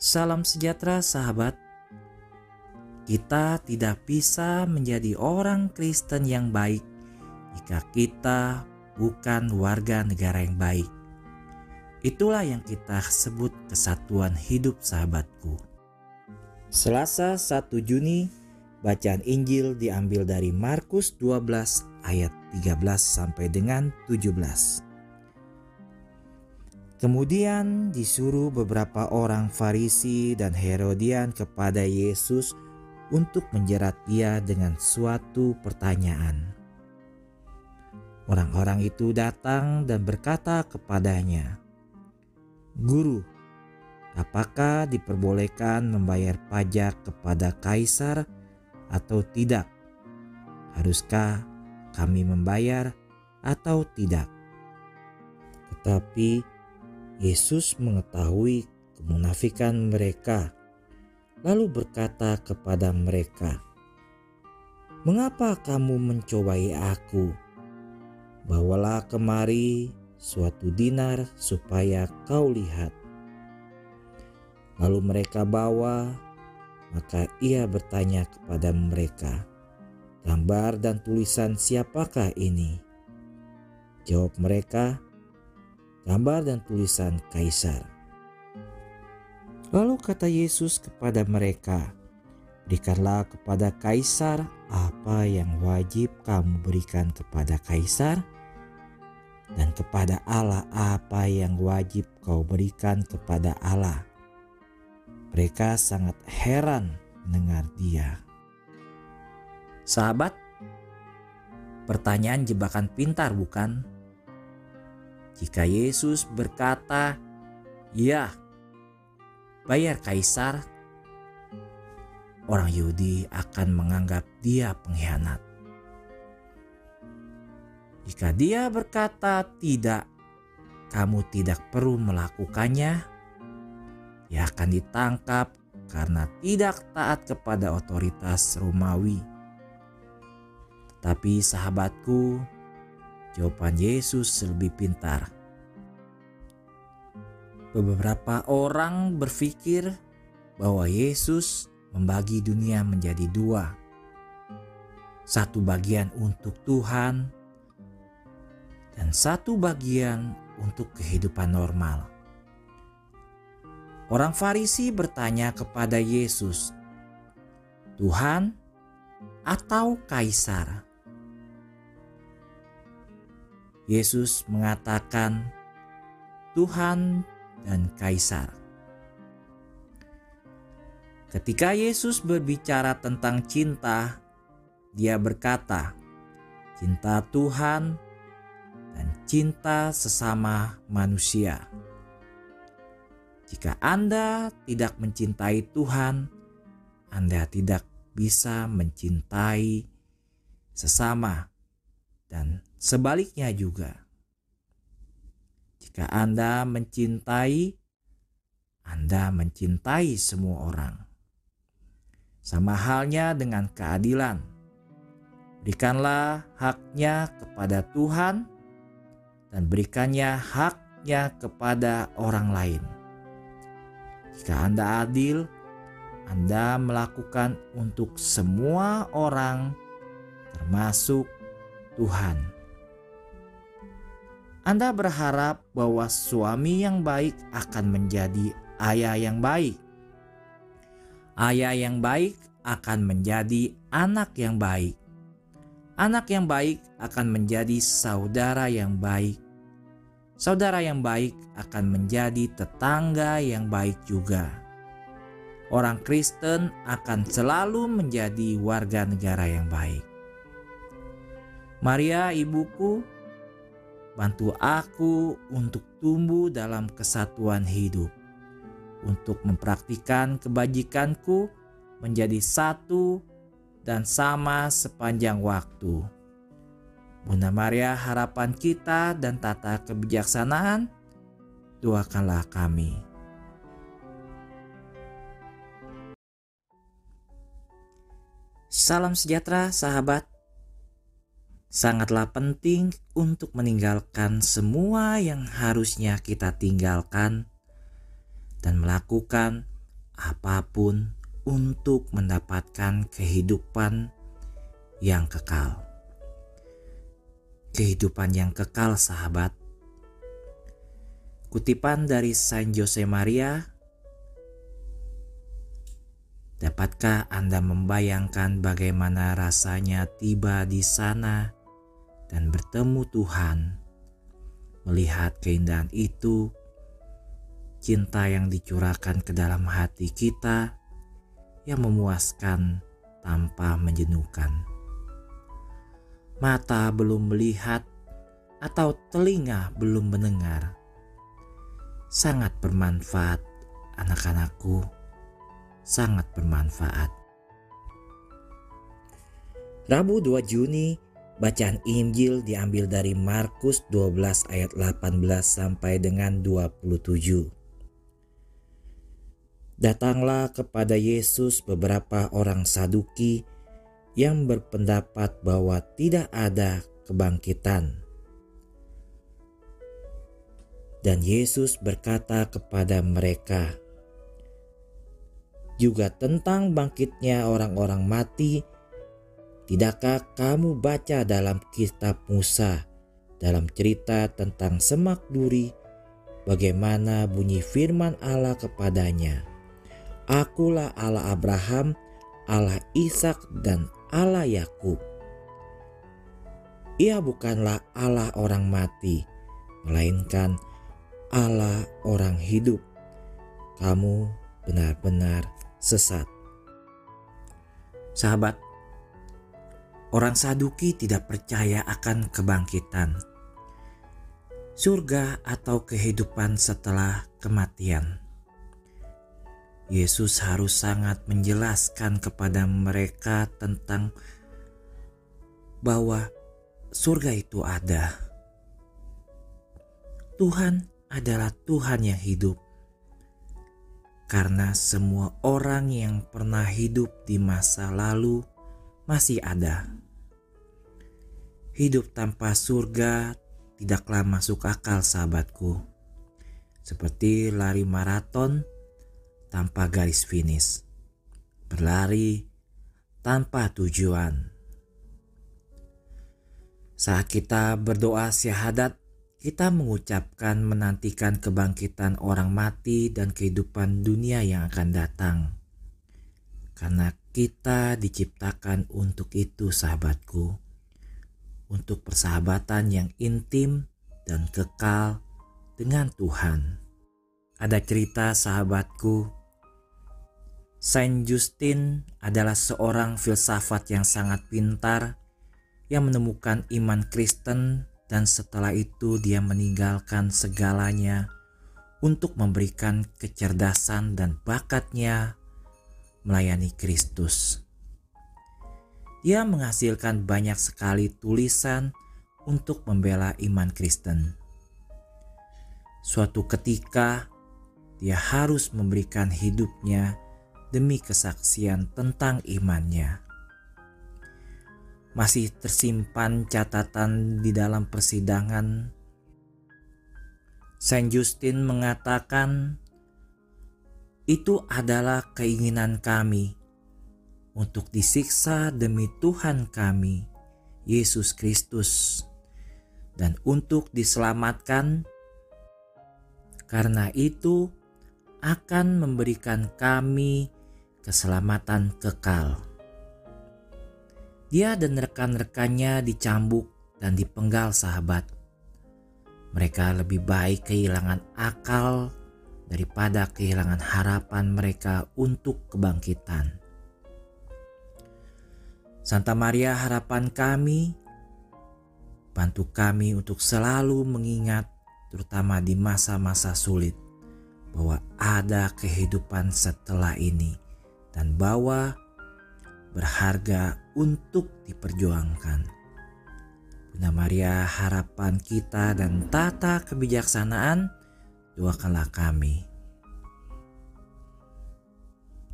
Salam sejahtera, sahabat. Kita tidak bisa menjadi orang Kristen yang baik jika kita bukan warga negara yang baik. Itulah yang kita sebut kesatuan hidup, sahabatku. Selasa 1 Juni, bacaan Injil diambil dari Markus 12 ayat 13 sampai dengan 17. Kemudian disuruh beberapa orang Farisi dan Herodian kepada Yesus untuk menjerat dia dengan suatu pertanyaan. Orang-orang itu datang dan berkata kepadanya, "Guru, apakah diperbolehkan membayar pajak kepada kaisar atau tidak? Haruskah kami membayar atau tidak?" Tetapi Yesus mengetahui kemunafikan mereka, lalu berkata kepada mereka, "Mengapa kamu mencobai Aku? Bawalah kemari suatu dinar supaya kau lihat." Lalu mereka bawa, maka ia bertanya kepada mereka, "Gambar dan tulisan siapakah ini?" Jawab mereka, gambar dan tulisan kaisar. Lalu kata Yesus kepada mereka, Berikanlah kepada kaisar apa yang wajib kamu berikan kepada kaisar, dan kepada Allah apa yang wajib kau berikan kepada Allah. Mereka sangat heran mendengar dia. Sahabat, pertanyaan jebakan pintar bukan? Jika Yesus berkata, "Ya, bayar kaisar," orang Yahudi akan menganggap dia pengkhianat. Jika dia berkata, "Tidak, kamu tidak perlu melakukannya," ia akan ditangkap karena tidak taat kepada otoritas Romawi. Tapi sahabatku, Jawaban Yesus lebih pintar. Beberapa orang berpikir bahwa Yesus membagi dunia menjadi dua. Satu bagian untuk Tuhan dan satu bagian untuk kehidupan normal. Orang Farisi bertanya kepada Yesus, "Tuhan atau kaisar?" Yesus mengatakan, "Tuhan dan Kaisar." Ketika Yesus berbicara tentang cinta, Dia berkata, "Cinta Tuhan dan cinta sesama manusia." Jika Anda tidak mencintai Tuhan, Anda tidak bisa mencintai sesama dan sebaliknya juga. Jika Anda mencintai, Anda mencintai semua orang. Sama halnya dengan keadilan. Berikanlah haknya kepada Tuhan dan berikannya haknya kepada orang lain. Jika Anda adil, Anda melakukan untuk semua orang, termasuk Tuhan. Anda berharap bahwa suami yang baik akan menjadi ayah yang baik. Ayah yang baik akan menjadi anak yang baik. Anak yang baik akan menjadi saudara yang baik. Saudara yang baik akan menjadi tetangga yang baik juga. Orang Kristen akan selalu menjadi warga negara yang baik. Maria, ibuku, bantu aku untuk tumbuh dalam kesatuan hidup, untuk mempraktikkan kebajikanku menjadi satu dan sama sepanjang waktu. Bunda Maria, harapan kita dan tata kebijaksanaan, doakanlah kami. Salam sejahtera, sahabat sangatlah penting untuk meninggalkan semua yang harusnya kita tinggalkan dan melakukan apa pun untuk mendapatkan kehidupan yang kekal. Kehidupan yang kekal, sahabat. Kutipan dari Saint Jose Maria Dapatkah Anda membayangkan bagaimana rasanya tiba di sana dan bertemu Tuhan? Melihat keindahan itu, cinta yang dicurahkan ke dalam hati kita yang memuaskan tanpa menjenuhkan. Mata belum melihat atau telinga belum mendengar. Sangat bermanfaat anak-anakku sangat bermanfaat. Rabu 2 Juni, bacaan Injil diambil dari Markus 12 ayat 18 sampai dengan 27. Datanglah kepada Yesus beberapa orang Saduki yang berpendapat bahwa tidak ada kebangkitan. Dan Yesus berkata kepada mereka, juga tentang bangkitnya orang-orang mati, tidakkah kamu baca dalam kitab Musa dalam cerita tentang semak duri bagaimana bunyi firman Allah kepadanya? Akulah Allah Abraham, Allah Ishak dan Allah Yakub. Ia bukanlah Allah orang mati, melainkan Allah orang hidup. Kamu benar-benar sesat. Sahabat, orang Saduki tidak percaya akan kebangkitan, surga atau kehidupan setelah kematian. Yesus harus sangat menjelaskan kepada mereka tentang bahwa surga itu ada. Tuhan adalah Tuhan yang hidup karena semua orang yang pernah hidup di masa lalu masih ada. Hidup tanpa surga tidaklah masuk akal, sahabatku, seperti lari maraton tanpa garis finish, berlari tanpa tujuan. Saat kita berdoa syahadat, kita mengucapkan menantikan kebangkitan orang mati dan kehidupan dunia yang akan datang. Karena kita diciptakan untuk itu sahabatku. Untuk persahabatan yang intim dan kekal dengan Tuhan. Ada cerita sahabatku. Saint Justin adalah seorang filsafat yang sangat pintar yang menemukan iman Kristen dan setelah itu dia meninggalkan segalanya untuk memberikan kecerdasan dan bakatnya melayani Kristus. Dia menghasilkan banyak sekali tulisan untuk membela iman Kristen. Suatu ketika, dia harus memberikan hidupnya demi kesaksian tentang imannya masih tersimpan catatan di dalam persidangan. Saint Justin mengatakan, "Itu adalah keinginan kami untuk disiksa demi Tuhan kami, Yesus Kristus, dan untuk diselamatkan. Karena itu, akan memberikan kami keselamatan kekal." Dia dan rekan-rekannya dicambuk dan dipenggal sahabat. Mereka lebih baik kehilangan akal daripada kehilangan harapan mereka untuk kebangkitan. Santa Maria harapan kami, bantu kami untuk selalu mengingat terutama di masa-masa sulit bahwa ada kehidupan setelah ini dan bahwa berharga untuk diperjuangkan. Bunda Maria, harapan kita dan tata kebijaksanaan, doakanlah kami.